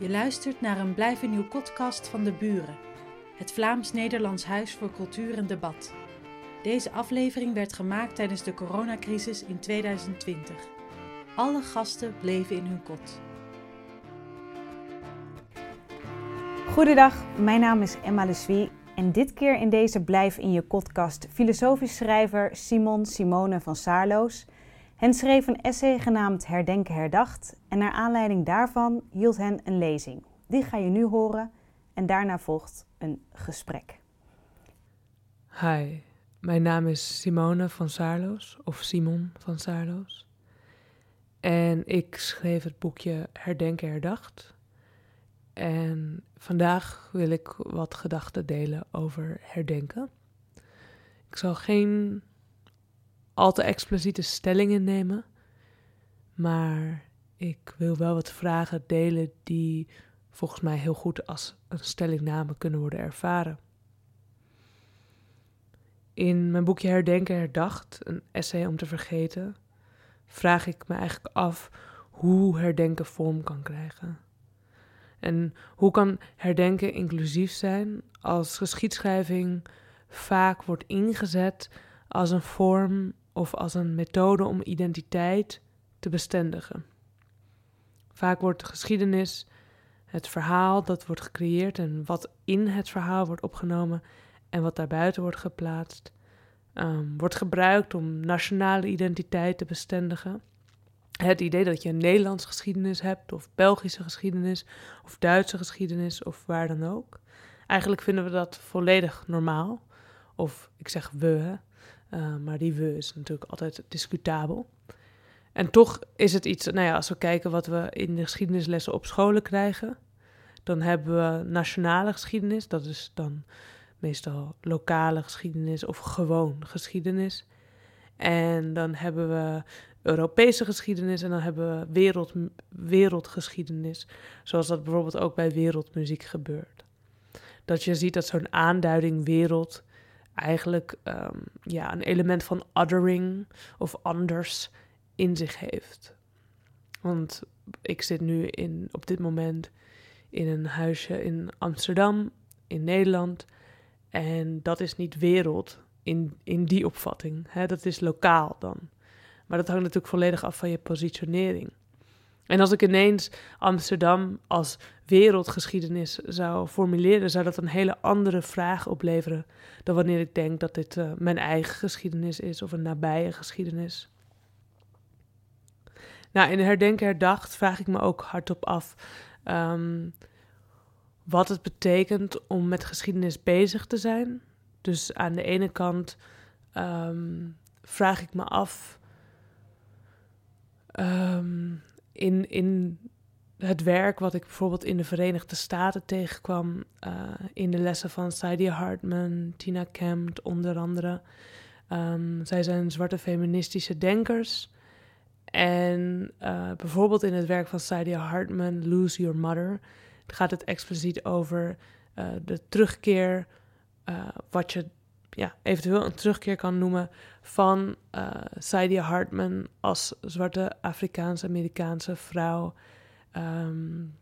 Je luistert naar een Blijf in uw podcast van de Buren, het Vlaams-Nederlands Huis voor Cultuur en Debat. Deze aflevering werd gemaakt tijdens de coronacrisis in 2020. Alle gasten bleven in hun kot. Goedendag, mijn naam is Emma Leswie en dit keer in deze Blijf in je podcast filosofisch schrijver Simon Simone van Saarloos. Hen schreef een essay genaamd Herdenken Herdacht en naar aanleiding daarvan hield hen een lezing. Die ga je nu horen en daarna volgt een gesprek. Hi, mijn naam is Simone van Saarloos of Simon van Saarloos. En ik schreef het boekje Herdenken Herdacht. En vandaag wil ik wat gedachten delen over herdenken. Ik zal geen al te expliciete stellingen nemen, maar ik wil wel wat vragen delen die volgens mij heel goed als een stellingname kunnen worden ervaren. In mijn boekje Herdenken Herdacht, een essay om te vergeten, vraag ik me eigenlijk af hoe herdenken vorm kan krijgen. En hoe kan herdenken inclusief zijn als geschiedschrijving vaak wordt ingezet als een vorm of als een methode om identiteit te bestendigen? Vaak wordt de geschiedenis, het verhaal dat wordt gecreëerd en wat in het verhaal wordt opgenomen en wat daarbuiten wordt geplaatst, um, wordt gebruikt om nationale identiteit te bestendigen het idee dat je een Nederlandse geschiedenis hebt, of Belgische geschiedenis, of Duitse geschiedenis, of waar dan ook. Eigenlijk vinden we dat volledig normaal. Of ik zeg we, uh, maar die we is natuurlijk altijd discutabel. En toch is het iets, nou ja, als we kijken wat we in de geschiedenislessen op scholen krijgen, dan hebben we nationale geschiedenis, dat is dan meestal lokale geschiedenis of gewoon geschiedenis. En dan hebben we Europese geschiedenis en dan hebben we wereld, wereldgeschiedenis. Zoals dat bijvoorbeeld ook bij wereldmuziek gebeurt. Dat je ziet dat zo'n aanduiding wereld eigenlijk um, ja, een element van othering of anders in zich heeft. Want ik zit nu in, op dit moment in een huisje in Amsterdam, in Nederland. En dat is niet wereld in, in die opvatting. Hè? Dat is lokaal dan. Maar dat hangt natuurlijk volledig af van je positionering. En als ik ineens Amsterdam als wereldgeschiedenis zou formuleren, zou dat een hele andere vraag opleveren dan wanneer ik denk dat dit uh, mijn eigen geschiedenis is of een nabije geschiedenis. Nou, in Herdenken Herdacht vraag ik me ook hardop af um, wat het betekent om met geschiedenis bezig te zijn. Dus aan de ene kant um, vraag ik me af Um, in, in het werk wat ik bijvoorbeeld in de Verenigde Staten tegenkwam, uh, in de lessen van Saidia Hartman, Tina Kemp, onder andere. Um, zij zijn zwarte feministische denkers. En uh, bijvoorbeeld in het werk van Saidia Hartman, Lose Your Mother, gaat het expliciet over uh, de terugkeer, wat je ja, eventueel een terugkeer kan noemen van uh, Saidia Hartman als zwarte Afrikaans-Amerikaanse vrouw. Um,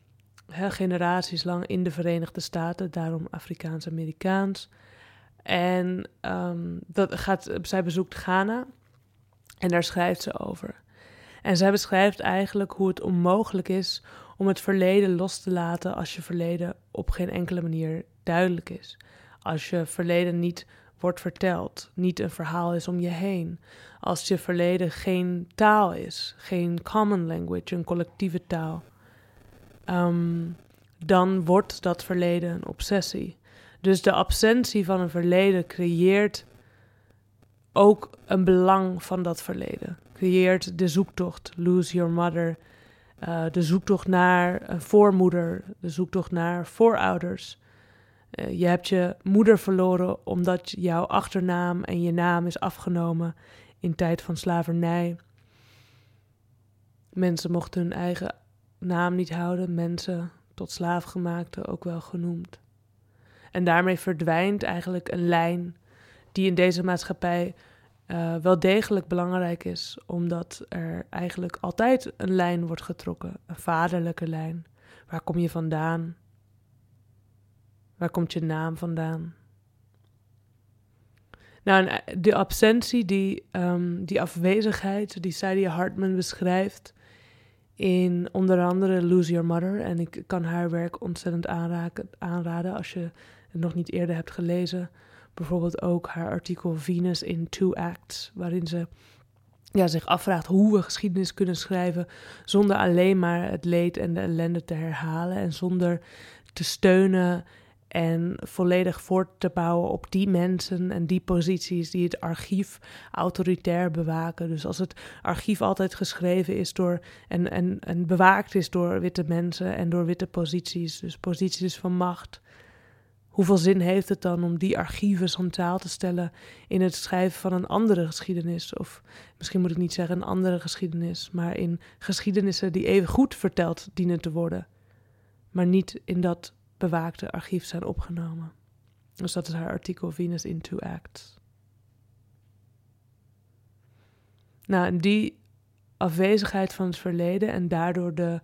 generaties lang in de Verenigde Staten, daarom Afrikaans-Amerikaans. En um, dat gaat, zij bezoekt Ghana en daar schrijft ze over. En zij beschrijft eigenlijk hoe het onmogelijk is om het verleden los te laten als je verleden op geen enkele manier duidelijk is. Als je verleden niet wordt verteld, niet een verhaal is om je heen. Als je verleden geen taal is, geen common language, een collectieve taal, um, dan wordt dat verleden een obsessie. Dus de absentie van een verleden creëert ook een belang van dat verleden. Creëert de zoektocht, lose your mother, uh, de zoektocht naar een voormoeder, de zoektocht naar voorouders. Uh, je hebt je moeder verloren omdat jouw achternaam en je naam is afgenomen in tijd van slavernij. Mensen mochten hun eigen naam niet houden, mensen tot slaafgemaakte ook wel genoemd. En daarmee verdwijnt eigenlijk een lijn die in deze maatschappij uh, wel degelijk belangrijk is, omdat er eigenlijk altijd een lijn wordt getrokken, een vaderlijke lijn. Waar kom je vandaan? Waar komt je naam vandaan? Nou, eh, de absentie, die, um, die afwezigheid die Sadie Hartman beschrijft in onder andere Lose Your Mother. En ik kan haar werk ontzettend aanraken, aanraden als je het nog niet eerder hebt gelezen. Bijvoorbeeld ook haar artikel Venus in Two Acts, waarin ze ja, zich afvraagt hoe we geschiedenis kunnen schrijven zonder alleen maar het leed en de ellende te herhalen en zonder te steunen en volledig voort te bouwen op die mensen en die posities die het archief autoritair bewaken. Dus als het archief altijd geschreven is door en, en, en bewaakt is door witte mensen en door witte posities, dus posities van macht. Hoeveel zin heeft het dan om die archieven centraal te stellen in het schrijven van een andere geschiedenis? Of misschien moet ik niet zeggen een andere geschiedenis, maar in geschiedenissen die even goed verteld dienen te worden, maar niet in dat bewaakte archief zijn opgenomen. Dus dat is haar artikel Venus in Two Acts. Nou, die afwezigheid van het verleden en daardoor de,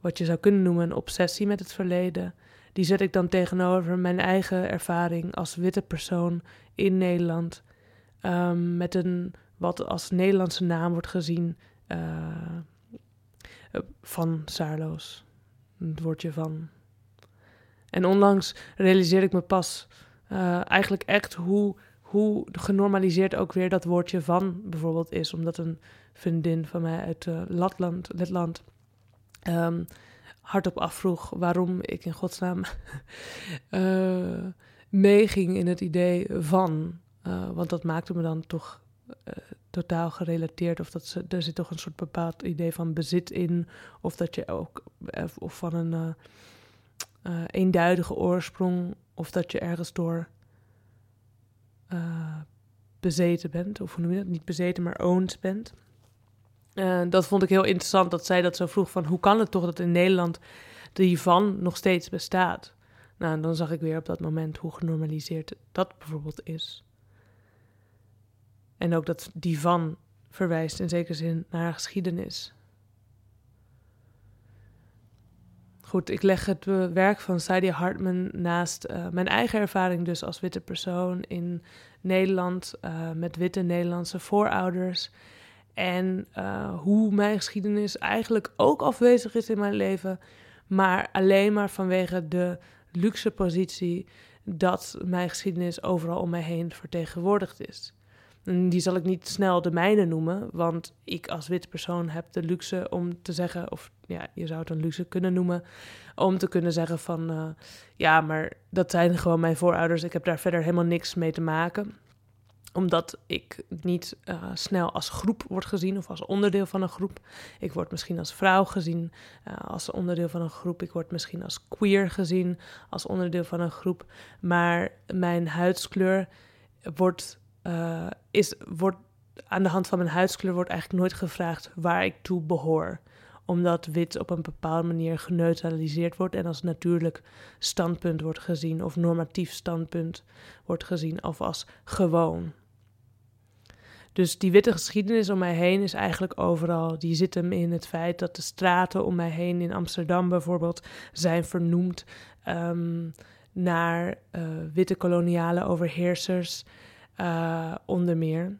wat je zou kunnen noemen, een obsessie met het verleden, die zet ik dan tegenover mijn eigen ervaring als witte persoon in Nederland. Um, met een wat als Nederlandse naam wordt gezien uh, van Saarloos. Het woordje van en onlangs realiseerde ik me pas uh, eigenlijk echt hoe, hoe genormaliseerd ook weer dat woordje van bijvoorbeeld is. Omdat een vriendin van mij uit uh, Letland, Letland um, hardop afvroeg waarom ik in godsnaam uh, meeging in het idee van. want dat maakte me dan toch totaal gerelateerd. Of dat ze, er zit toch een soort bepaald idee van bezit in. Of dat je ook, of van een uh, eenduidige oorsprong of dat je ergens door uh, bezeten bent, of hoe noem je dat? Niet bezeten, maar owned bent. Uh, dat vond ik heel interessant dat zij dat zo vroeg van hoe kan het toch dat in Nederland die van nog steeds bestaat? Nou, dan zag ik weer op dat moment hoe genormaliseerd dat bijvoorbeeld is. En ook dat die van verwijst in zekere zin naar geschiedenis. Goed, ik leg het werk van Sadie Hartman naast uh, mijn eigen ervaring dus als witte persoon in Nederland uh, met witte Nederlandse voorouders. En hoe mijn geschiedenis eigenlijk ook afwezig is in mijn leven, maar alleen maar vanwege de luxe positie dat mijn geschiedenis overal om mij heen vertegenwoordigd is. Die zal ik niet snel de mijne noemen, want ik als wit persoon heb de luxe om te zeggen, of ja, je zou het een luxe kunnen noemen, om te kunnen zeggen van, uh, ja, maar dat zijn gewoon mijn voorouders, ik heb daar verder helemaal niks mee te maken omdat ik niet uh, snel als groep word gezien of als onderdeel van een groep. Ik word misschien als vrouw gezien uh, als onderdeel van een groep. Ik word misschien als queer gezien als onderdeel van een groep. Maar mijn huidskleur wordt uh, is, wordt, aan de hand van mijn huidskleur wordt eigenlijk nooit gevraagd waar ik toe behoor. Omdat wit op een bepaalde manier geneutraliseerd wordt en als natuurlijk standpunt wordt gezien, of normatief standpunt wordt gezien, of als gewoon. Dus die witte geschiedenis om mij heen is eigenlijk overal. Die zit hem in het feit dat de straten om mij heen in Amsterdam bijvoorbeeld zijn vernoemd um, naar uh, witte koloniale overheersers uh, onder meer.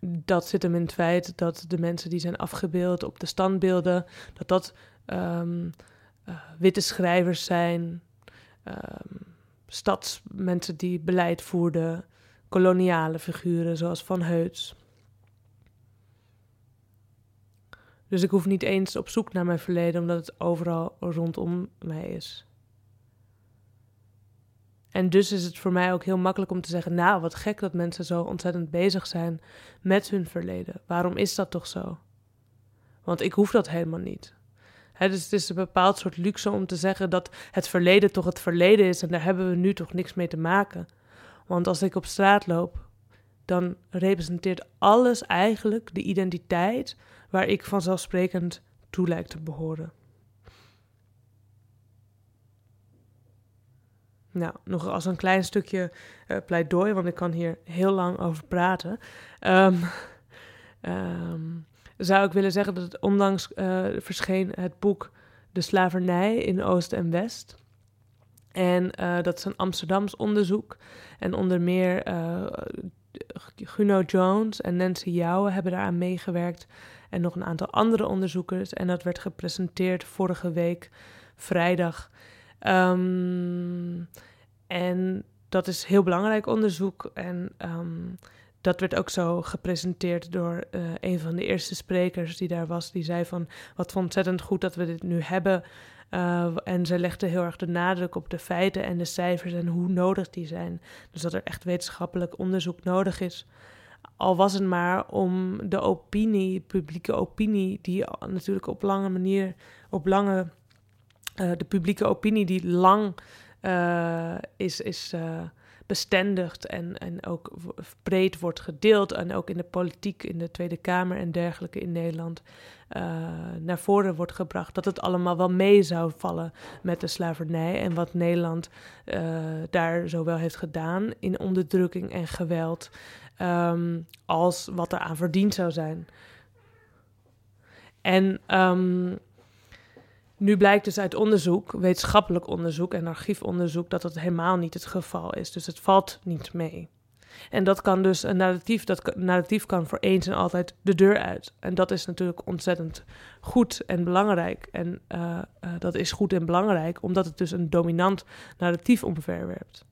Dat zit hem in het feit dat de mensen die zijn afgebeeld op de standbeelden, dat dat um, uh, witte schrijvers zijn, um, stadsmensen die beleid voerden, koloniale figuren zoals Van Heuts. Dus ik hoef niet eens op zoek naar mijn verleden, omdat het overal rondom mij is. En dus is het voor mij ook heel makkelijk om te zeggen: Nou, wat gek dat mensen zo ontzettend bezig zijn met hun verleden. Waarom is dat toch zo? Want ik hoef dat helemaal niet. dus het is een bepaald soort luxe om te zeggen dat het verleden toch het verleden is en daar hebben we nu toch niks mee te maken. Want als ik op straat loop, dan representeert alles eigenlijk de identiteit waar ik vanzelfsprekend toe lijkt te behoren. Nou, nog als een klein stukje uh, pleidooi, want ik kan hier heel lang over praten. Um, um, zou ik willen zeggen dat het onlangs uh, verscheen het boek De Slavernij in Oost en West. En uh, dat is een Amsterdams onderzoek. En onder meer Guno Jones en Nancy Jouwe hebben daaraan meegewerkt. En nog een aantal andere onderzoekers. En dat werd gepresenteerd vorige week, vrijdag. Um, en dat is heel belangrijk onderzoek. En um, dat werd ook zo gepresenteerd door uh, een van de eerste sprekers die daar was. Die zei van, wat ontzettend goed dat we dit nu hebben. Uh, en ze legde heel erg de nadruk op de feiten en de cijfers en hoe nodig die zijn. Dus dat er echt wetenschappelijk onderzoek nodig is. Al was het maar om de opinie, publieke opinie, die natuurlijk op lange manier, op lange, uh, de publieke opinie die lang uh, is, is bestendigd en, en ook breed wordt gedeeld. En ook in de politiek, in de Tweede Kamer en dergelijke in Nederland uh, naar voren wordt gebracht. Dat het allemaal wel mee zou vallen met de slavernij. En wat Nederland daar zowel heeft gedaan in onderdrukking en geweld. Um, als wat er aan verdiend zou zijn. En um, nu blijkt dus uit onderzoek, wetenschappelijk onderzoek en archiefonderzoek, dat dat helemaal niet het geval is. Dus het valt niet mee. En dat kan dus een narratief, dat narratief kan voor eens en altijd de deur uit. En dat is natuurlijk ontzettend goed en belangrijk. En uh, uh, dat is goed en belangrijk, omdat het dus een dominant narratief omverwerpt.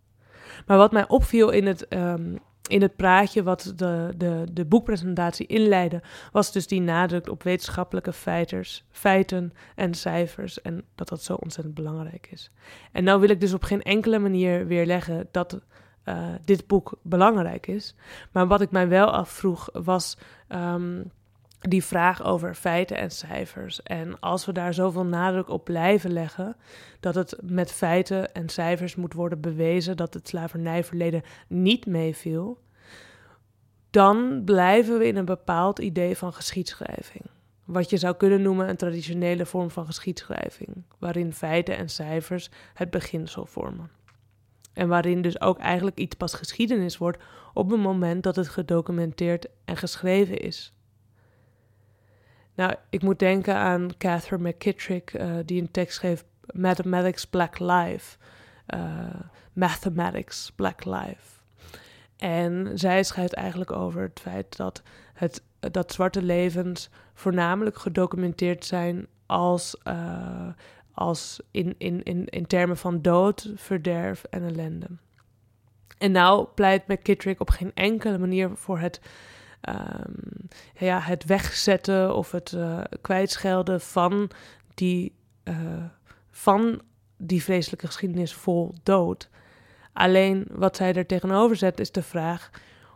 Maar wat mij opviel in het um, in het praatje wat de, de, de boekpresentatie inleidde, was dus die nadruk op wetenschappelijke feiters, feiten en cijfers. En dat dat zo ontzettend belangrijk is. En nou wil ik dus op geen enkele manier weerleggen dat uh, dit boek belangrijk is. Maar wat ik mij wel afvroeg was. Um, die vraag over feiten en cijfers. En als we daar zoveel nadruk op blijven leggen, dat het met feiten en cijfers moet worden bewezen dat het slavernijverleden niet meeviel, dan blijven we in een bepaald idee van geschiedschrijving. Wat je zou kunnen noemen een traditionele vorm van geschiedschrijving, waarin feiten en cijfers het beginsel vormen. En waarin dus ook eigenlijk iets pas geschiedenis wordt op het moment dat het gedocumenteerd en geschreven is. Nou, ik moet denken aan Catherine McKittrick, uh, die een tekst schreef, Mathematics Black Life. Uh, Mathematics Black Life. En zij schrijft eigenlijk over het feit dat, het, dat zwarte levens voornamelijk gedocumenteerd zijn als, uh, als in, in, in, in termen van dood, verderf en ellende. En nou pleit McKittrick op geen enkele manier voor het um, ja, het wegzetten of het uh, kwijtschelden van die, uh, van die vreselijke geschiedenis vol dood. Alleen wat zij er tegenover zet is de vraag: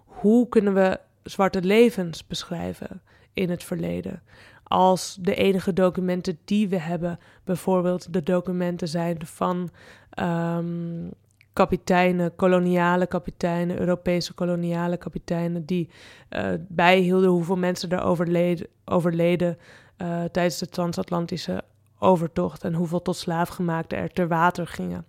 hoe kunnen we zwarte levens beschrijven in het verleden? Als de enige documenten die we hebben, bijvoorbeeld de documenten zijn van um, kapiteinen, koloniale kapiteinen, Europese koloniale kapiteinen, die uh, bijhielden hoeveel mensen er overleden, overleden uh, tijdens de transatlantische overtocht en hoeveel tot slaafgemaakten er ter water gingen.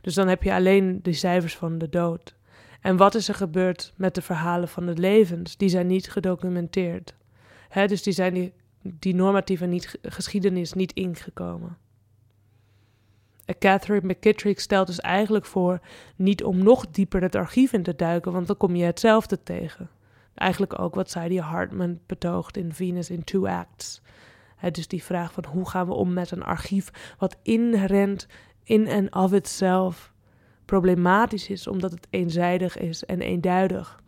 Dus dan heb je alleen de cijfers van de dood. En wat is er gebeurd met de verhalen van de levens? Die zijn niet gedocumenteerd. Hè, dus die zijn die, die normatieve niet, geschiedenis niet ingekomen. Catherine McKittrick stelt dus eigenlijk voor niet om nog dieper het archief in te duiken, want dan kom je hetzelfde tegen. Eigenlijk ook wat Sadie Hartman betoogt in Venus in Two Acts. He, dus die vraag van hoe gaan we om met een archief wat inherent in en of itself problematisch is, omdat het eenzijdig is en eenduidig.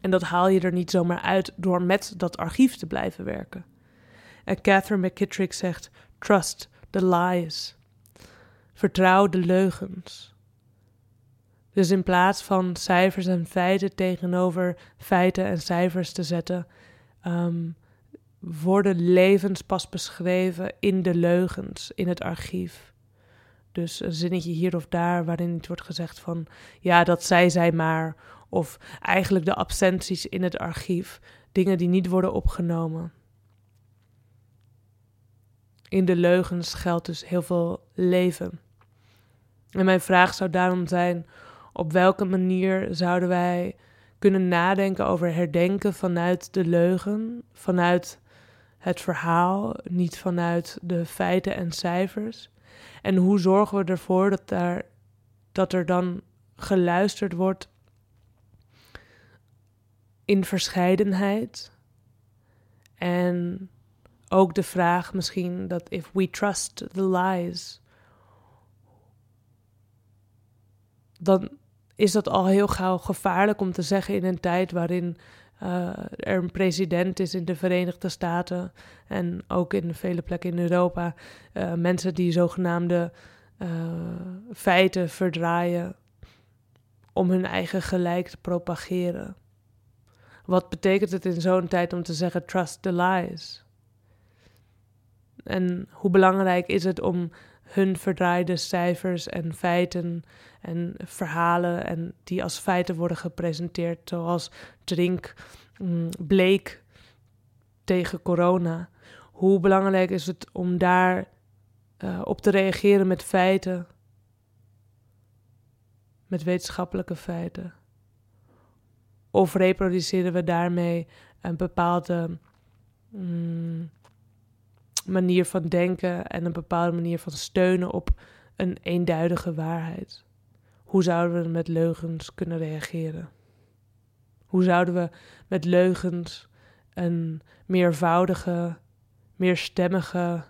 En dat haal je er niet zomaar uit door met dat archief te blijven werken. En Catherine McKittrick zegt: Trust the lies. Vertrouw de leugens. Dus in plaats van cijfers en feiten tegenover feiten en cijfers te zetten, um, worden levens pas beschreven in de leugens, in het archief. Dus een zinnetje hier of daar waarin het wordt gezegd van ja, dat zei zij maar. Of eigenlijk de absenties in het archief, dingen die niet worden opgenomen. In de leugens geldt dus heel veel leven. En mijn vraag zou daarom zijn: op welke manier zouden wij kunnen nadenken over herdenken vanuit de leugen, vanuit het verhaal, niet vanuit de feiten en cijfers. En hoe zorgen we ervoor dat, daar, dat er dan geluisterd wordt in verscheidenheid. En ook de vraag misschien dat if we trust the lies, dan is dat al heel gauw gevaarlijk om te zeggen in een tijd waarin uh, er een president is in de Verenigde Staten en ook in vele plekken in Europa. Uh, mensen die zogenaamde uh, feiten verdraaien om hun eigen gelijk te propageren. Wat betekent het in zo'n tijd om te zeggen trust the lies? En hoe belangrijk is het om hun verdraaide cijfers en feiten en verhalen en die als feiten worden gepresenteerd, zoals drink mm, bleek tegen corona. Hoe belangrijk is het om daar uh, op te reageren met feiten, met wetenschappelijke feiten? Of reproduceren we daarmee een bepaalde mm, manier van denken en een bepaalde manier van steunen op een eenduidige waarheid? Hoe zouden we met leugens kunnen reageren? Hoe zouden we met leugens een meervoudige, meerstemmige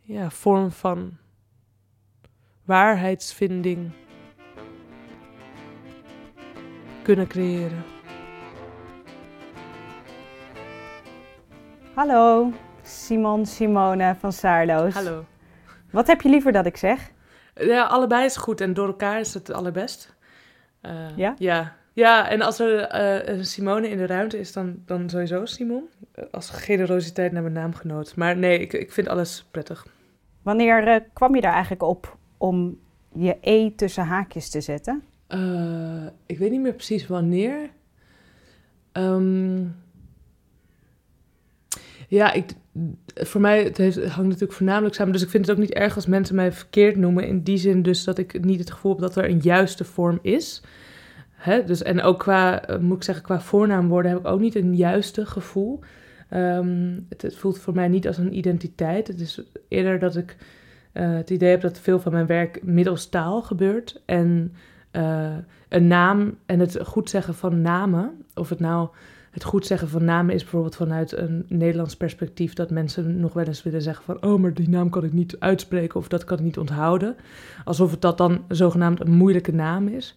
ja, vorm van waarheidsvinding kunnen creëren? Hallo, Simon Simone van Saarloos. Hallo. Wat heb je liever dat ik zeg? Ja, allebei is goed en door elkaar is het allerbest. Uh, ja? Ja. Ja, en als er uh, Simone in de ruimte is, dan, dan sowieso Simon. Als generositeit naar mijn naamgenoot. Maar nee, ik, ik vind alles prettig. Wanneer uh, kwam je daar eigenlijk op om je E tussen haakjes te zetten? ik weet niet meer precies wanneer. Um, ja, ik, voor mij het hangt natuurlijk voornamelijk samen. Dus ik vind het ook niet erg als mensen mij verkeerd noemen. In die zin dus dat ik niet het gevoel heb dat er een juiste vorm is. Hè? Dus, en ook qua, eh, moet ik zeggen, qua voornaamwoorden heb ik ook niet een juiste gevoel. Um, het, het, voelt voor mij niet als een identiteit. Het is eerder dat ik uh, het idee heb dat veel van mijn werk middels taal gebeurt. En uh, een naam en het goed zeggen van namen, of het nou het goed zeggen van namen is bijvoorbeeld vanuit een Nederlands perspectief dat mensen nog wel eens willen zeggen van oh, maar die naam kan ik niet uitspreken of dat kan ik niet onthouden. Alsof het dat dan zogenaamd een moeilijke naam is.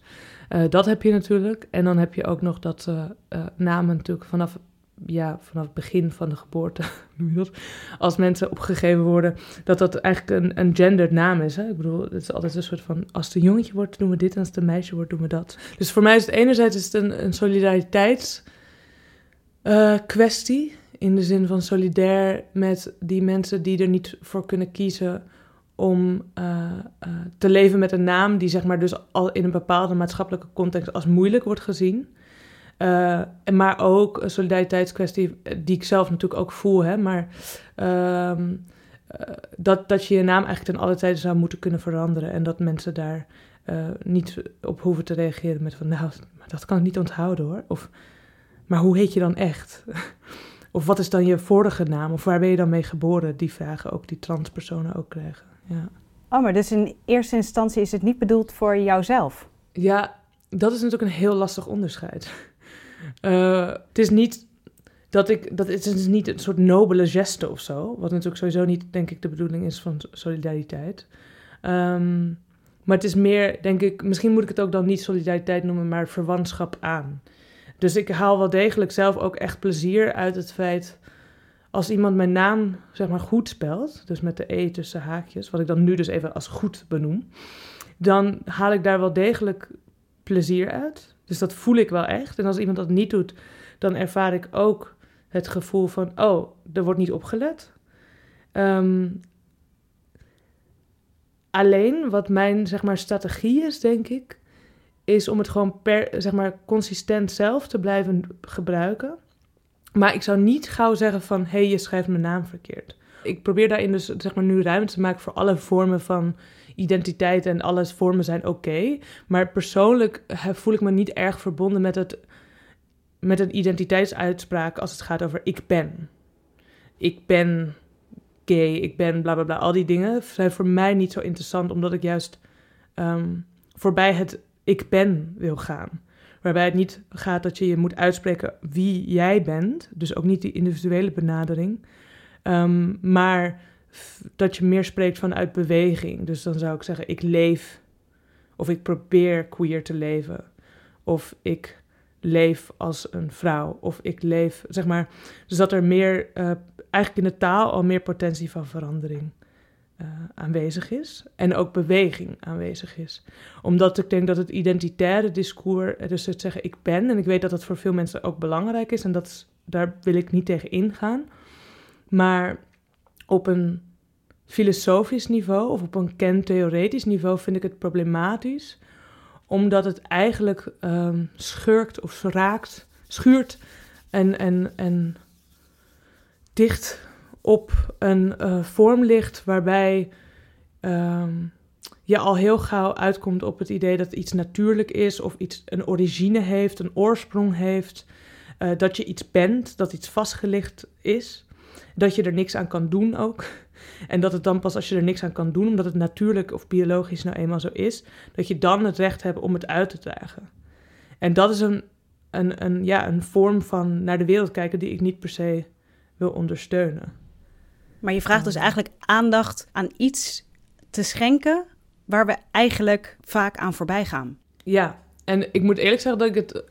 Uh, dat heb je natuurlijk. En dan heb je ook nog dat uh, uh, namen natuurlijk vanaf, ja, vanaf het begin van de geboorte, noem je dat, als mensen opgegeven worden, dat dat eigenlijk een, een naam is. Hè? Ik bedoel, het is altijd een soort van, als het een jongetje wordt, doen we dit, en als het een meisje wordt, doen we dat. Dus voor mij is het enerzijds is het een, een solidariteits uh, kwestie. In de zin van solidair met die mensen die er niet voor kunnen kiezen om uh, uh, te leven met een naam die zeg maar dus al in een bepaalde maatschappelijke context als moeilijk wordt gezien. Maar ook een solidariteitskwestie die ik zelf natuurlijk ook voel. Hè, maar ehm, dat, dat je je naam eigenlijk ten alle tijde zou moeten kunnen veranderen. En dat mensen daar niet op hoeven te reageren met van nou, dat kan ik niet onthouden hoor. Of maar hoe heet je dan echt? of wat is dan je vorige naam? Of waar ben je dan mee geboren? Die vragen ook die transpersonen ook krijgen. Ja. Oh, maar dus in eerste instantie is het niet bedoeld voor jouzelf? Ja, dat is natuurlijk een heel lastig onderscheid. Uh, het is niet dat ik, dat het is niet een soort nobele geste of zo. Wat natuurlijk sowieso niet, denk ik, de bedoeling is van solidariteit. Um, maar het is meer, denk ik, misschien moet ik het ook dan niet solidariteit noemen, maar verwantschap aan. Dus ik haal wel degelijk zelf ook echt plezier uit het feit als iemand mijn naam zeg maar goed spelt, dus met de e tussen haakjes, wat ik dan nu dus even als goed benoem, dan haal ik daar wel degelijk plezier uit. Dus dat voel ik wel echt. En als iemand dat niet doet, dan ervaar ik ook het gevoel van, oh, er wordt niet opgelet. Um, alleen wat mijn zeg maar strategie is, denk ik, is om het gewoon per, zeg maar, consistent zelf te blijven gebruiken. Maar ik zou niet gauw zeggen van, hé, hey, je schrijft mijn naam verkeerd. Ik probeer daarin dus zeg maar, nu ruimte te maken voor alle vormen van identiteit en alles vormen zijn oké. maar persoonlijk voel ik me niet erg verbonden met, het, met een identiteitsuitspraak als het gaat over ik ben. Ik ben gay, ik ben bla bla bla. Al die dingen zijn voor mij niet zo interessant, omdat ik juist ehm, voorbij het ik ben wil gaan. Waarbij het niet gaat dat je je moet uitspreken wie jij bent, dus ook niet die individuele benadering, um, maar dat je meer spreekt vanuit beweging. Dus dan zou ik zeggen, ik leef of ik probeer queer te leven. Of ik leef als een vrouw. Of ik leef, zeg maar. Dus dat er meer, uh, eigenlijk in de taal al meer potentie van verandering uh, aanwezig is. En ook beweging aanwezig is. Omdat ik denk dat het identitaire discours, eh, dus het zeggen ik ben, en ik weet dat dat voor veel mensen ook belangrijk is. En dat daar wil ik niet tegen ingaan. Maar op een filosofisch niveau of op een kentheoretisch niveau vind ik het problematisch, omdat het eigenlijk um, schurkt of raakt, schuurt en, en, en dicht op een uh, vorm ligt waarbij um, je al heel gauw uitkomt op het idee dat iets natuurlijk is of iets een origine heeft, een oorsprong heeft, uh, dat je iets bent, dat iets vastgelegd is, dat je er niks aan kan doen ook. En dat het dan pas als je er niks aan kan doen, omdat het natuurlijk of biologisch nou eenmaal zo is, dat je dan het recht hebt om het uit te dragen. En dat is een, een, een, ja, een vorm van naar de wereld kijken die ik niet per se wil ondersteunen. Maar je vraagt dus eigenlijk aandacht aan iets te schenken waar we eigenlijk vaak aan voorbij gaan. Ja, en ik moet eerlijk zeggen dat ik het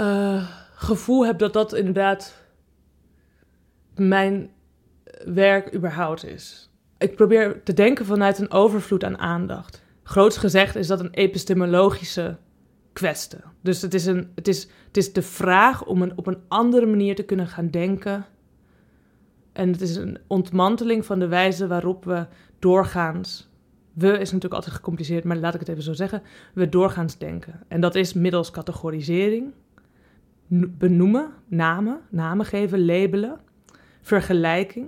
uh, gevoel heb dat dat inderdaad mijn werk überhaupt is. Ik probeer te denken vanuit een overvloed aan aandacht. Groots gezegd is dat een epistemologische kwestie. Dus het is, een, het, is, het is de vraag om een, op een andere manier te kunnen gaan denken. En het is een ontmanteling van de wijze waarop we doorgaans. We is natuurlijk altijd gecompliceerd, maar laat ik het even zo zeggen. We doorgaans denken. En dat is middels categorisering, benoemen, namen, namen geven, labelen, vergelijking,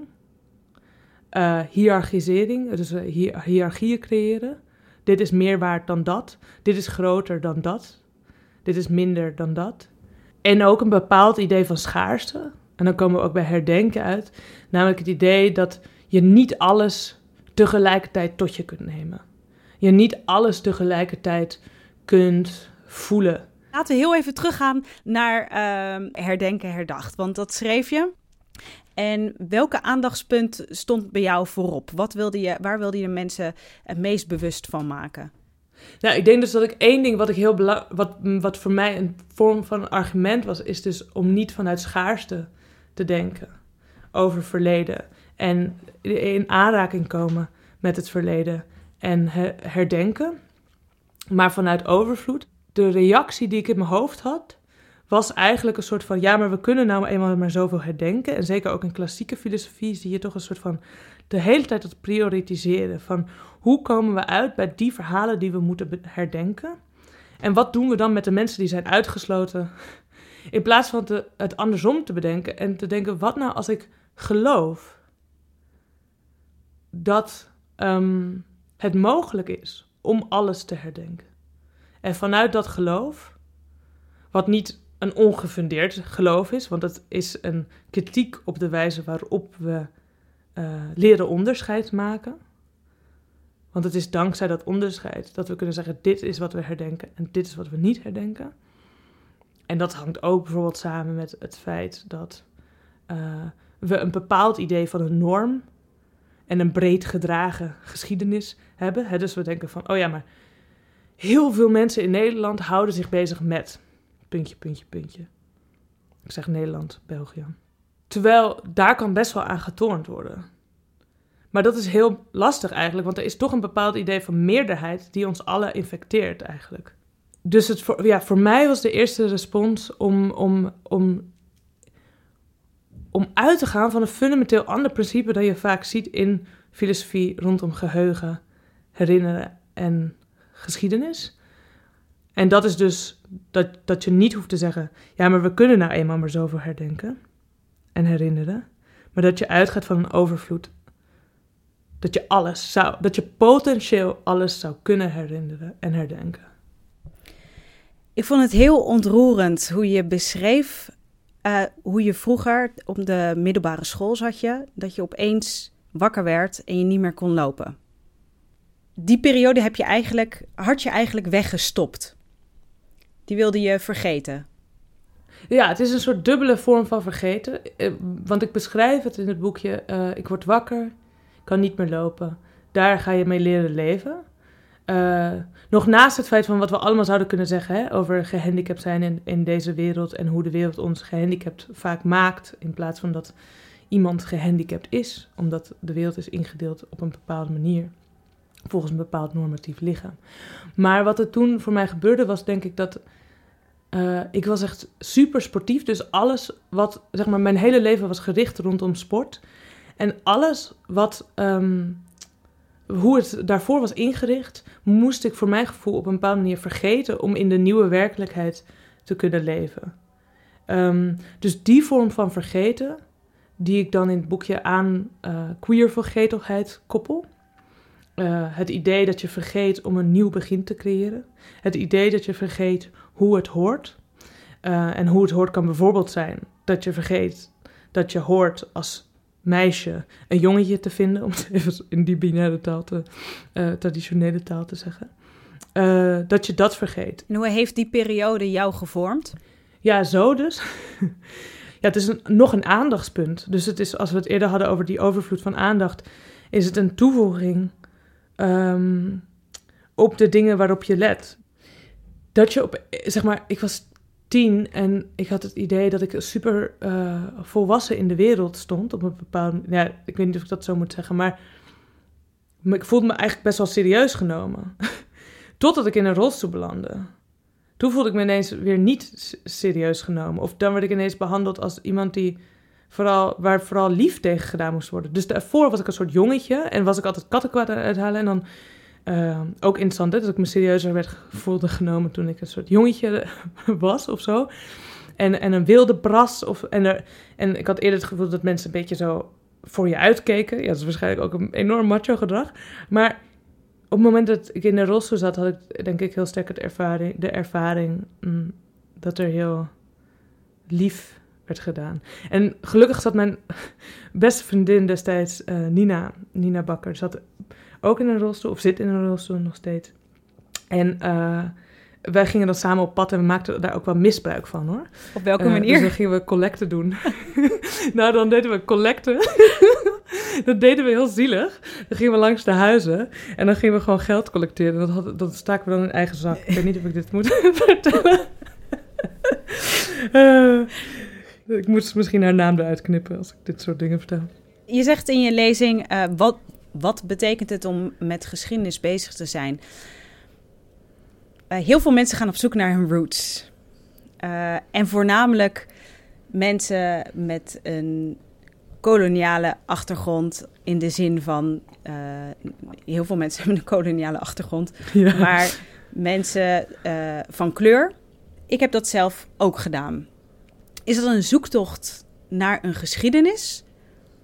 uh, hiërarchisering, dus uh, hiërarchieën creëren. Dit is meer waard dan dat. Dit is groter dan dat. Dit is minder dan dat. En ook een bepaald idee van schaarste. En dan komen we ook bij herdenken uit. Namelijk het idee dat je niet alles tegelijkertijd tot je kunt nemen. Je niet alles tegelijkertijd kunt voelen. Laten we heel even teruggaan naar uh, herdenken herdacht. Want dat schreef je en welke aandachtspunt stond bij jou voorop? Wat wilde je, waar wilde je mensen het meest bewust van maken? Nou, ik denk dus dat ik één ding wat ik heel wat, wat voor mij een vorm van argument was, is dus om niet vanuit schaarste te denken over verleden en in aanraking komen met het verleden en herdenken, maar vanuit overvloed. De reactie die ik in mijn hoofd had, was eigenlijk een soort van, ja, maar we kunnen nou eenmaal maar zoveel herdenken. En zeker ook in klassieke filosofie zie je toch een soort van de hele tijd het prioritiseren van hoe komen we uit bij die verhalen die we moeten herdenken. En wat doen we dan met de mensen die zijn uitgesloten? In plaats van te, het andersom te bedenken en te denken, wat nou als ik geloof dat um, het mogelijk is om alles te herdenken. En vanuit dat geloof, wat niet een ongefundeerd geloof is, want het is een kritiek op de wijze waarop we uh, leren onderscheid maken. Want het is dankzij dat onderscheid dat we kunnen zeggen: dit is wat we herdenken en dit is wat we niet herdenken. En dat hangt ook bijvoorbeeld samen met het feit dat uh, we een bepaald idee van een norm en een breed gedragen geschiedenis hebben. Hè? Dus we denken van: oh ja, maar heel veel mensen in Nederland houden zich bezig met puntje, puntje, puntje. Ik zeg Nederland, België. Terwijl daar kan best wel aan getornd worden. Maar dat is heel lastig eigenlijk, want er is toch een bepaald idee van meerderheid die ons alle infecteert eigenlijk. Dus het voor, ja, voor mij was de eerste respons om, om, om, om uit te gaan van een fundamenteel ander principe dat je vaak ziet in filosofie rondom geheugen, herinneren en geschiedenis. En dat is dus dat, dat je niet hoeft te zeggen: ja, maar we kunnen nou eenmaal maar zoveel herdenken en herinneren. Maar dat je uitgaat van een overvloed Dat je alles zou, dat je potentieel alles zou kunnen herinneren en herdenken. Ik vond het heel ontroerend hoe je beschreef uh, hoe je vroeger op de middelbare school zat je, dat je opeens wakker werd en je niet meer kon lopen. Die periode heb je eigenlijk, had je eigenlijk weggestopt. Die wilde je vergeten. Ja, het is een soort dubbele vorm van vergeten. Eh, want ik beschrijf het in het boekje. Uh, ik word wakker, kan niet meer lopen. Daar ga je mee leren leven. Uh, nog naast het feit van wat we allemaal zouden kunnen zeggen hè, over gehandicapt zijn in, in deze wereld en hoe de wereld ons gehandicapt vaak maakt, in plaats van dat iemand gehandicapt is, omdat de wereld is ingedeeld op een bepaalde manier, volgens een bepaald normatief lichaam. Maar wat er toen voor mij gebeurde was, denk ik dat uh, ik was echt super sportief, dus alles wat, zeg maar, mijn hele leven was gericht rondom sport. En alles wat um, hoe het daarvoor was ingericht, moest ik voor mijn gevoel op een bepaalde manier vergeten om in de nieuwe werkelijkheid te kunnen leven. Um, dus die vorm van vergeten, die ik dan in het boekje aan uh, queer vergetelheid koppel. Uh, het idee dat je vergeet om een nieuw begin te creëren. Het idee dat je vergeet hoe het hoort. Uh, en hoe het hoort kan bijvoorbeeld zijn dat je vergeet dat je hoort als meisje een jongetje te vinden, om het even in die binaire taal te, uh, traditionele taal te zeggen. Uh, dat je dat vergeet. En hoe heeft die periode jou gevormd? Ja, zo dus. ja, het is een, nog een aandachtspunt. Dus het is, als we het eerder hadden over die overvloed van aandacht, is het een toevoeging um, op de dingen waarop je let. Dat je op, zeg maar, ik was tien en ik had het idee dat ik super uh, volwassen in de wereld stond. Op een bepaalde. Ja, ik weet niet of ik dat zo moet zeggen, maar, ik voelde me eigenlijk best wel serieus genomen. Totdat ik in een rolstoel belandde. Toen voelde ik me ineens weer niet serieus genomen. Of dan werd ik ineens behandeld als iemand die vooral, waar vooral lief tegen gedaan moest worden. Dus daarvoor was ik een soort jongetje en was ik altijd kattenkwaad uithalen. En dan uh, ook interessant, hè, dat ik me serieuzer werd voelde genomen toen ik een soort jongetje was of zo. En, en een wilde bras. Of, en, er, en ik had eerder het gevoel dat mensen een beetje zo voor je uitkeken. Ja, dat is waarschijnlijk ook een enorm macho gedrag. Maar op het moment dat ik in de rolstoel zat, had ik denk ik heel sterk het ervaring, de ervaring mm, dat er heel lief werd gedaan. En gelukkig zat mijn beste vriendin destijds, uh, Nina, Nina Bakker, zat ook in een rolstoel, of zit in een rolstoel nog steeds. En uh, wij gingen dan samen op pad en we maakten daar ook wel misbruik van hoor. Op welke uh, manier? Dus dan gingen we collecten doen. nou, dan deden we collecten. dat deden we heel zielig. Dan gingen we langs de huizen en dan gingen we gewoon geld collecteren. Dat, had, dat staken we dan in eigen zak. Ik weet niet of ik dit moet vertellen. uh, ik moet misschien haar naam eruit knippen als ik dit soort dingen vertel. Je zegt in je lezing, uh, wat, wat betekent het om met geschiedenis bezig te zijn? Uh, heel veel mensen gaan op zoek naar hun roots. Uh, en voornamelijk mensen met een koloniale achtergrond in de zin van uh, heel veel mensen hebben een koloniale achtergrond, ja. maar mensen van kleur. Ik heb dat zelf ook gedaan. Is dat een zoektocht naar een geschiedenis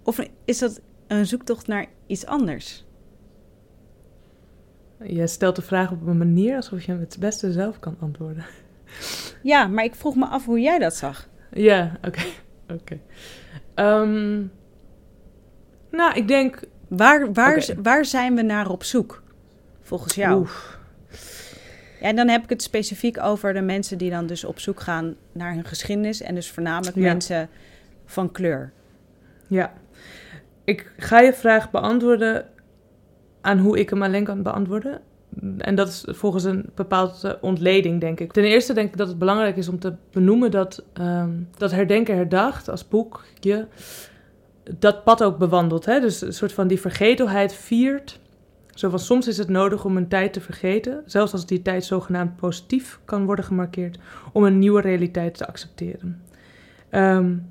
of is dat een zoektocht naar iets anders? Je stelt de vraag op een manier alsof je het beste zelf kan antwoorden. Ja, maar ik vroeg me af hoe jij dat zag. Ja, oké. Okay. okay. Um, nou, ik denk. Waar, waar, okay. waar zijn we naar op zoek, volgens jou? Oef. Ja, en dan heb ik het specifiek over de mensen die dan dus op zoek gaan naar hun geschiedenis. En dus voornamelijk ja. mensen van kleur. Ja, ik ga je vraag beantwoorden aan hoe ik hem alleen kan beantwoorden. En dat is volgens een bepaalde ontleding, denk ik. Ten eerste denk ik dat het belangrijk is om te benoemen dat, um, dat Herdenken Herdacht als boekje dat pad ook bewandelt. Hè? Dus een soort van die vergetelheid viert. Zo van soms is het nodig om een tijd te vergeten, zelfs als die tijd zogenaamd positief kan worden gemarkeerd, om een nieuwe realiteit te accepteren. Um,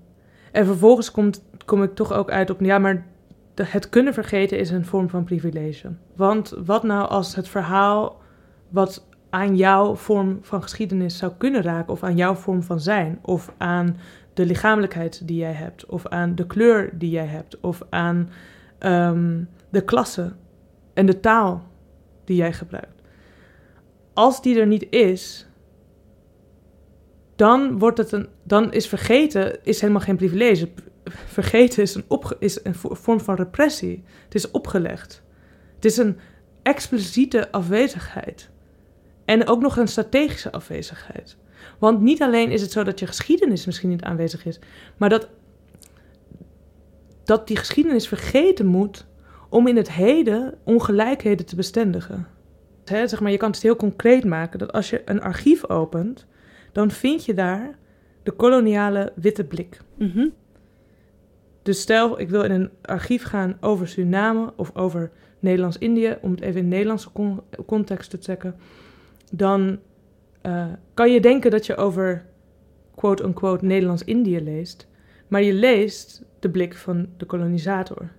en vervolgens komt, kom ik toch ook uit op, ja, maar het kunnen vergeten is een vorm van privilege. Want wat nou als het verhaal wat aan jouw vorm van geschiedenis zou kunnen raken, of aan jouw vorm van zijn, of aan de lichamelijkheid die jij hebt, of aan de kleur die jij hebt, of aan de de klasse en de taal die jij gebruikt. Als die er niet is, dan, wordt het een, dan is vergeten is helemaal geen privilege. Vergeten is een, is een vorm van repressie. Het is opgelegd. Het is een expliciete afwezigheid. En ook nog een strategische afwezigheid. Want niet alleen is het zo dat je geschiedenis misschien niet aanwezig is, maar dat, dat die geschiedenis vergeten moet om in het heden ongelijkheden te bestendigen. zeg maar, je kan het heel concreet maken dat als je een archief opent, dan vind je daar de koloniale witte blik. Mhm. Dus stel, ik wil in een archief gaan over Suriname of over Nederlands-Indië, om het even in Nederlandse context te trekken, dan uh, kan je denken dat je over quote-unquote Nederlands-Indië leest, maar je leest de blik van de kolonisator.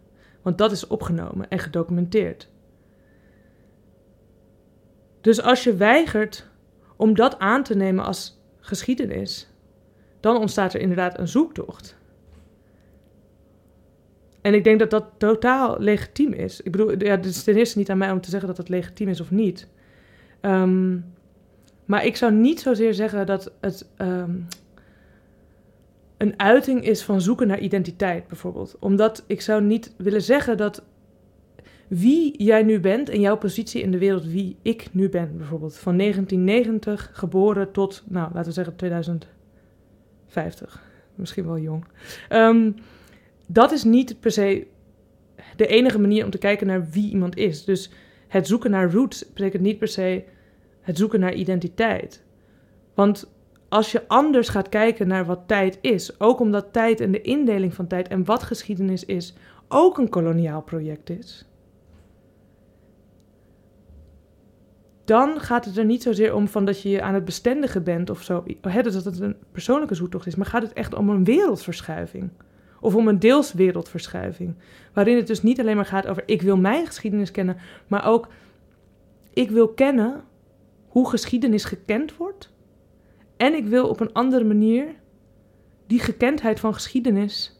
Want dat is opgenomen en gedocumenteerd. Dus als je weigert om dat aan te nemen als geschiedenis, dan ontstaat er inderdaad een zoektocht. En ik denk dat dat totaal legitiem is. Ik bedoel, ja, het is ten eerste niet aan mij om te zeggen dat het legitiem is of niet. Um, maar ik zou niet zozeer zeggen dat het um, een uiting is van zoeken naar identiteit, bijvoorbeeld. Omdat ik zou niet willen zeggen dat wie jij nu bent en jouw positie in de wereld, wie ik nu ben, bijvoorbeeld. Van 1990 geboren tot, nou, laten we zeggen 2050. Misschien wel jong. Um, dat is niet per se de enige manier om te kijken naar wie iemand is. Dus het zoeken naar roots betekent niet per se het zoeken naar identiteit. Want als je anders gaat kijken naar wat tijd is, ook omdat tijd en de indeling van tijd en wat geschiedenis is, ook een koloniaal project is, dan gaat het er niet zozeer om van dat je aan het bestendigen bent of zo, hè, dat het een persoonlijke zoektocht is, maar gaat het echt om een wereldverschuiving. Of om een deels wereldverschuiving. Waarin het dus niet alleen maar gaat over ik wil mijn geschiedenis kennen, maar ook ik wil kennen hoe geschiedenis gekend wordt. En ik wil op een andere manier die gekendheid van geschiedenis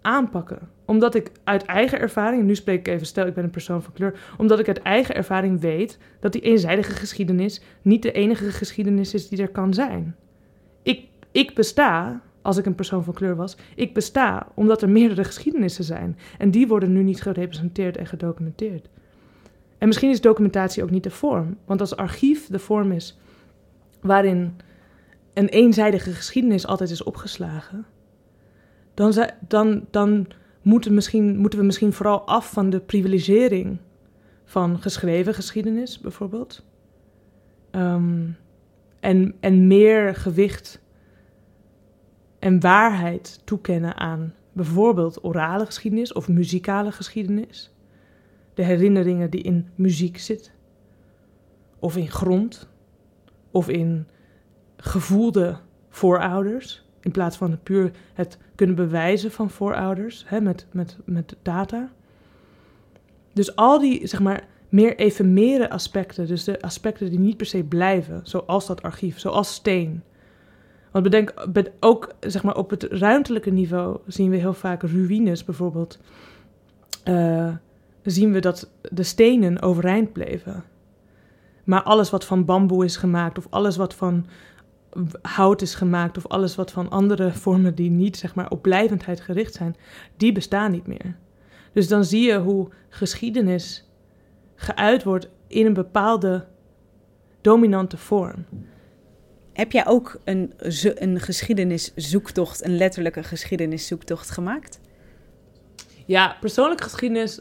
aanpakken. Omdat ik uit eigen ervaring, nu spreek ik even, stel ik ben een persoon van kleur, omdat ik uit eigen ervaring weet dat die eenzijdige geschiedenis niet de enige geschiedenis is die er kan zijn. Ik, ik besta, als ik een persoon van kleur was, ik besta omdat er meerdere geschiedenissen zijn. En die worden nu niet gerepresenteerd en gedocumenteerd. En misschien is documentatie ook niet de vorm. Want als archief de vorm is waarin een eenzijdige geschiedenis altijd is opgeslagen, dan, dan, dan moeten, misschien, moeten we misschien vooral af van de privilegering van geschreven geschiedenis, bijvoorbeeld. Ehm, en, en meer gewicht en waarheid toekennen aan bijvoorbeeld orale geschiedenis of muzikale geschiedenis. De herinneringen die in muziek zit, of in grond, of in gevoelde voorouders, in plaats van puur het kunnen bewijzen van voorouders hè, met, met, met data. Dus al die, zeg maar, meer efemere aspecten, dus de aspecten die niet per se blijven, zoals dat archief, zoals steen. Want bedenk, ook zeg maar, op het ruimtelijke niveau zien we heel vaak ruïnes bijvoorbeeld. Uh, zien we dat de stenen overeind bleven. Maar alles wat van bamboe is gemaakt, of alles wat van hout is gemaakt, of alles wat van andere vormen die niet zeg maar, op blijvendheid gericht zijn, die bestaan niet meer. Dus dan zie je hoe geschiedenis geuit wordt in een bepaalde dominante vorm. Heb jij ook een, een geschiedeniszoektocht, een letterlijke geschiedeniszoektocht gemaakt? Ja, persoonlijke geschiedenis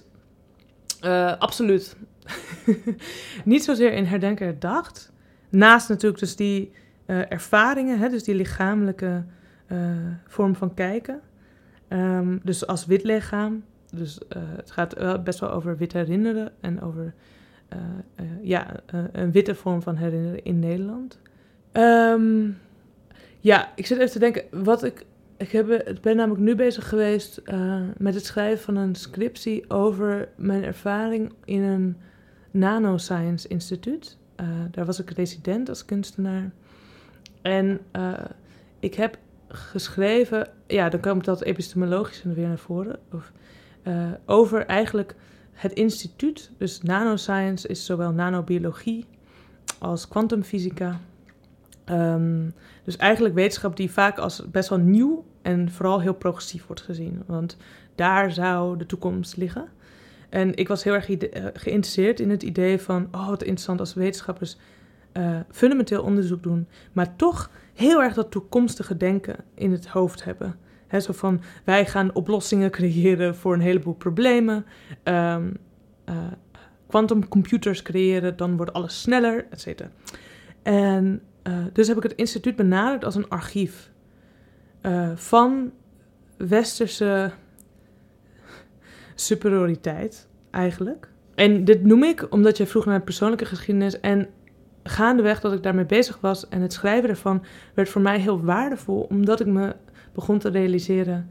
uh, absoluut. Niet zozeer in herdenken herdacht. Naast natuurlijk dus die uh, ervaringen, hè, dus die lichamelijke uh, vorm van kijken. Um, dus als wit lichaam. Dus het gaat best wel over wit herinneren en over ja, een witte vorm van herinneren in Nederland. Um, ja, ik zit even te denken, wat ik ik heb, ben namelijk nu bezig geweest uh, met het schrijven van een scriptie over mijn ervaring in een nanoscience instituut. Uh, daar was ik resident als kunstenaar. En uh, ik heb geschreven, ja, dan komt dat epistemologisch weer naar voren. Of, over eigenlijk het instituut, dus nanoscience, is zowel nanobiologie als kwantumfysica. Um, dus eigenlijk wetenschap die vaak als best wel nieuw en vooral heel progressief wordt gezien. Want daar zou de toekomst liggen. En ik was heel erg eh, geïnteresseerd in het idee van, oh wat interessant als wetenschappers uh, fundamenteel onderzoek doen, maar toch heel erg dat toekomstige denken in het hoofd hebben. He, zo van, wij gaan oplossingen creëren voor een heleboel problemen. Um, quantumcomputers creëren, dan wordt alles sneller, et cetera. En uh, dus heb ik het instituut benaderd als een archief uh, van westerse superioriteit, eigenlijk. En dit noem ik omdat je vroeg naar persoonlijke geschiedenis. En gaandeweg dat ik daarmee bezig was en het schrijven ervan werd voor mij heel waardevol, omdat ik me begon te realiseren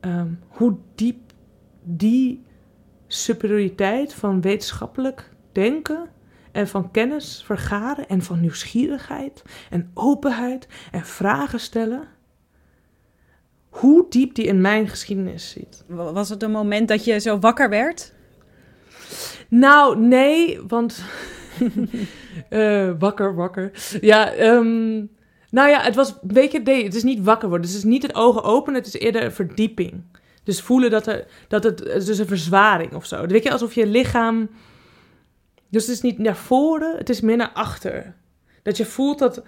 um, hoe diep die superioriteit van wetenschappelijk denken en van kennis vergaren en van nieuwsgierigheid en openheid en vragen stellen. Hoe diep die in mijn geschiedenis zit. Was het een moment dat je zo wakker werd? Nou, nee, want. uh, wakker, wakker. Ja, um, nou ja, het was. Weet je, nee, het is niet wakker worden. Het is niet het ogen openen, het is eerder een verdieping. Dus voelen dat, er, dat het. Is een verzwaring of zo. Weet je, alsof je lichaam dus het is niet naar voren, het is meer naar achter. Dat je voelt dat,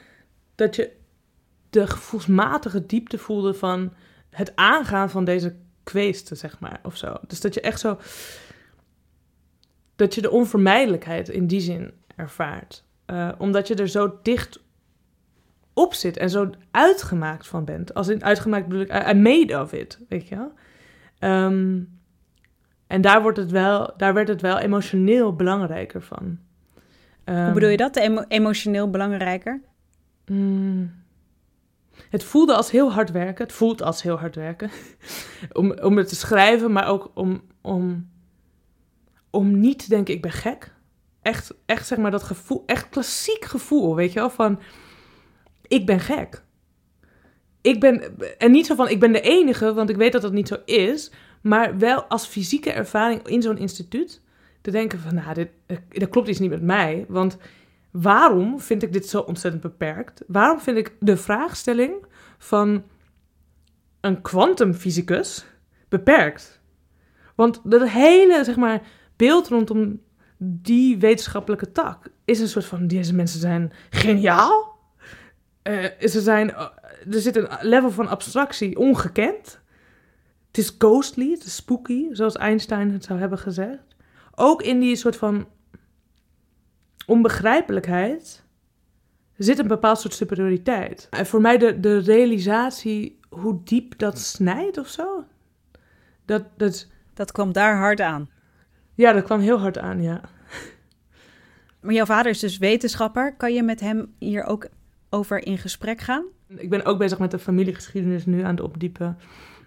dat je de gevoelsmatige diepte voelde van het aangaan van deze kweesten, zeg maar, of zo. Dus dat je echt zo... Dat je de onvermijdelijkheid in die zin ervaart. Uh, omdat je er zo dicht op zit en zo uitgemaakt van bent. Als in uitgemaakt bedoel ik, I made of it, weet je wel. Um, en daar, wordt het wel, daar werd het wel emotioneel belangrijker van. Hoe bedoel je dat, emotioneel belangrijker? Mm, het voelde als heel hard werken. Het voelt als heel hard werken. om, om het te schrijven, maar ook om, om, om niet te denken, ik ben gek. Echt, echt zeg maar dat gevoel, echt klassiek gevoel, weet je wel, van ik ben gek. Ik ben, en niet zo van ik ben de enige, want ik weet dat dat niet zo is. Maar wel als fysieke ervaring in zo'n instituut te denken van, nou, dit, dat klopt iets niet met mij. Want waarom vind ik dit zo ontzettend beperkt? Waarom vind ik de vraagstelling van een kwantumfysicus beperkt? Want dat hele, zeg maar, beeld rondom die wetenschappelijke tak is een soort van, deze mensen zijn geniaal. Uh, ze zijn, er zit een level van abstractie ongekend. Het is ghostly, het is spooky, zoals Einstein het zou hebben gezegd. Ook in die soort van onbegrijpelijkheid zit een bepaald soort superioriteit. En voor mij de, de realisatie hoe diep dat snijdt of zo. Dat, dat, dat kwam daar hard aan. Ja, dat kwam heel hard aan, ja. Maar jouw vader is dus wetenschapper. Kan je met hem hier ook over in gesprek gaan? Ik ben ook bezig met de familiegeschiedenis nu aan het opdiepen.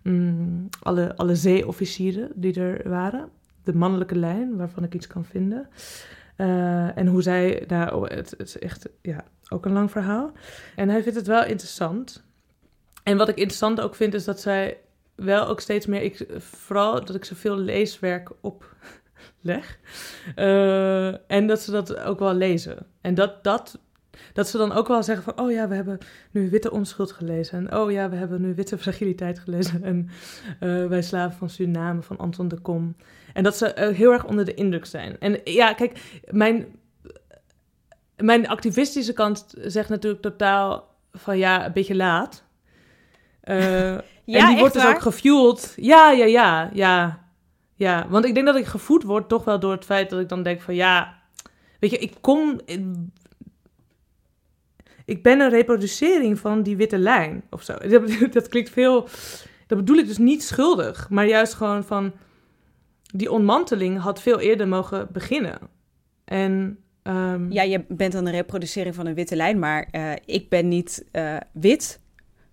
Mm, alle, alle zeeofficieren die er waren. De mannelijke lijn, waarvan ik iets kan vinden. Uh, en hoe zij daar, oh, het, het, is echt, ja, ook een lang verhaal. En hij vindt het wel interessant. En wat ik interessant ook vind, is dat zij wel ook steeds meer, ik, vooral dat ik zoveel leeswerk opleg. Uh, en dat ze dat ook wel lezen. En dat, dat dat ze dan ook wel zeggen van, oh ja, we hebben nu Witte Onschuld gelezen. En oh ja, we hebben nu Witte Fragiliteit gelezen. En uh, Wij Slaven van Suriname van Anton de Kom. En dat ze uh, heel erg onder de indruk zijn. En ja, kijk, mijn, mijn activistische kant zegt natuurlijk totaal van, ja, een beetje laat. Uh, ja, en die wordt dus ook gefueld. Ja, ja, ja, ja. Ja, want ik denk dat ik gevoed word toch wel door het feit dat ik dan denk van, ja... Weet je, ik kom ik ben een reproducering van die witte lijn of zo. Dat, dat klinkt veel. Dat bedoel ik dus niet schuldig, maar juist gewoon van. Die ontmanteling had veel eerder mogen beginnen. En. Um... Ja, je bent dan een reproducering van een witte lijn, maar uh, ik ben niet uh, wit,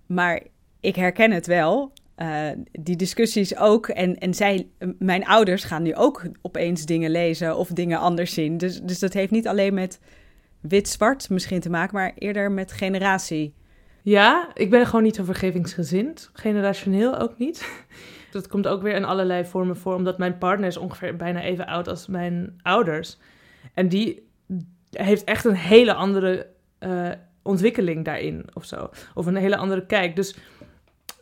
maar ik herken het wel. Uh, die discussies ook. En, en zij, mijn ouders gaan nu ook opeens dingen lezen of dingen anders zien. Dus, dus dat heeft niet alleen met wit-zwart misschien te maken, maar eerder met generatie. Ja, ik ben gewoon niet zo vergevingsgezind. Generationeel ook niet. Dat komt ook weer in allerlei vormen voor, omdat mijn partner is ongeveer bijna even oud als mijn ouders. En die heeft echt een hele andere uh, ontwikkeling daarin of zo. Of een hele andere kijk. Dus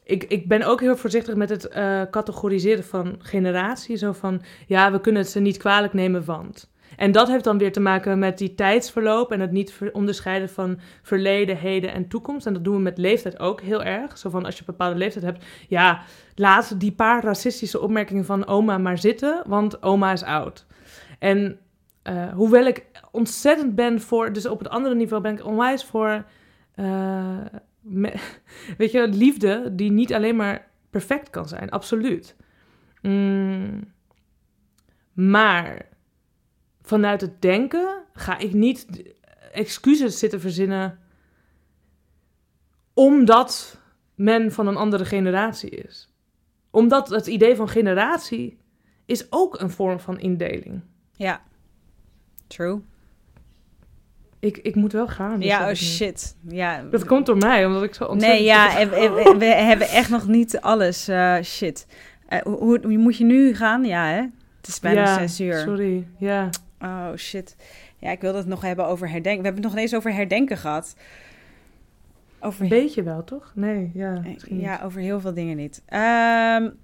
ik, ik ben ook heel voorzichtig met het uh, categoriseren van generatie. Zo van, ja, we kunnen het ze niet kwalijk nemen, want... En dat heeft dan weer te maken met die tijdsverloop en het niet onderscheiden van verleden, heden en toekomst. En dat doen we met leeftijd ook heel erg. Zo van als je een bepaalde leeftijd hebt, ja, laat die paar racistische opmerkingen van oma maar zitten, want oma is oud. En uh, hoewel ik ontzettend ben voor, dus op het andere niveau ben ik onwijs voor, me, weet je, liefde die niet alleen maar perfect kan zijn, absoluut. Mm, maar vanuit het denken ga ik niet excuses zitten verzinnen omdat men van een andere generatie is. Omdat het idee van generatie is ook een vorm van indeling. Ja, true. Ik, ik moet wel gaan. Dus ja, oh shit. Ja. Dat komt door mij, omdat ik zo ontzettend... Nee, ja, we, we, hebben echt nog niet alles. Uh, shit. Uh, hoe, hoe, moet je nu gaan? Ja, hè? Het is bijna ja, zes uur. sorry. Ja. Oh shit. Ja, ik wilde het nog hebben over herdenken. We hebben het nog eens over herdenken gehad. Over... Een beetje wel, toch? Nee, ja. Ja, over heel veel dingen niet. Um,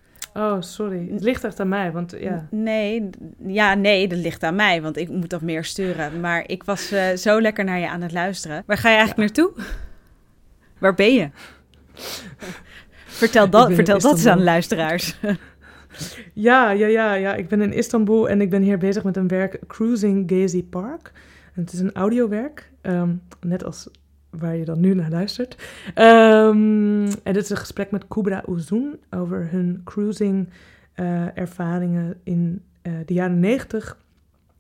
oh, sorry. Het ligt echt aan mij, want ja. Nee, ja, nee, dat ligt aan mij, want ik moet dat meer sturen. Maar ik was uh, zo lekker naar je aan het luisteren. Waar ga je eigenlijk ja. naartoe? Waar ben je? vertel dat, vertel dat eens aan de luisteraars. Ja, ja, ja, ja. Ik ben in Istanbul en ik ben hier bezig met een werk Cruising Gezi Park. Het is een audiowerk, um, net als waar je dan nu naar luistert. Um, en dit is een gesprek met Kubra Uzun over hun cruising uh, ervaringen in uh, de jaren negentig.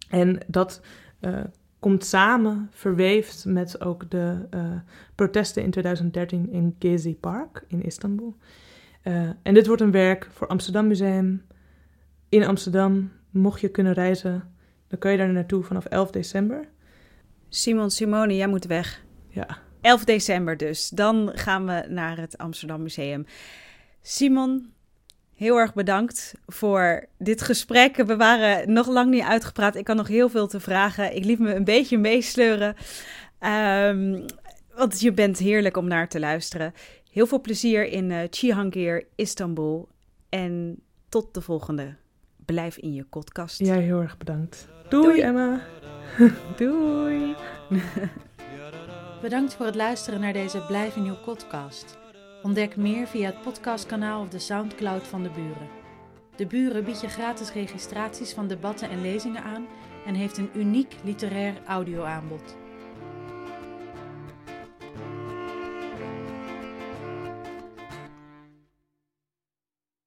En dat uh, komt samen, verweefd met ook de protesten in 2013 in Gezi Park in Istanbul. Uh, en dit wordt een werk voor Amsterdam Museum in Amsterdam. Mocht je kunnen reizen, dan kun je daar naartoe vanaf 11 december. Simon Simone, jij moet weg. Ja. 11 december dus. Dan gaan we naar het Amsterdam Museum. Simon, heel erg bedankt voor dit gesprek. We waren nog lang niet uitgepraat. Ik had nog heel veel te vragen. Ik liet me een beetje meesleuren. Um, want je bent heerlijk om naar te luisteren. Heel veel plezier in uh, Cihangir, Istanbul. En tot de volgende. Blijf in je podcast. Jij heel erg bedankt. Doei, Doei. Emma. Doei. Bedankt voor het luisteren naar deze Blijf in je podcast. Ontdek meer via het podcastkanaal of de Soundcloud van de Buren. De Buren biedt je gratis registraties van debatten en lezingen aan en heeft een uniek literair audioaanbod.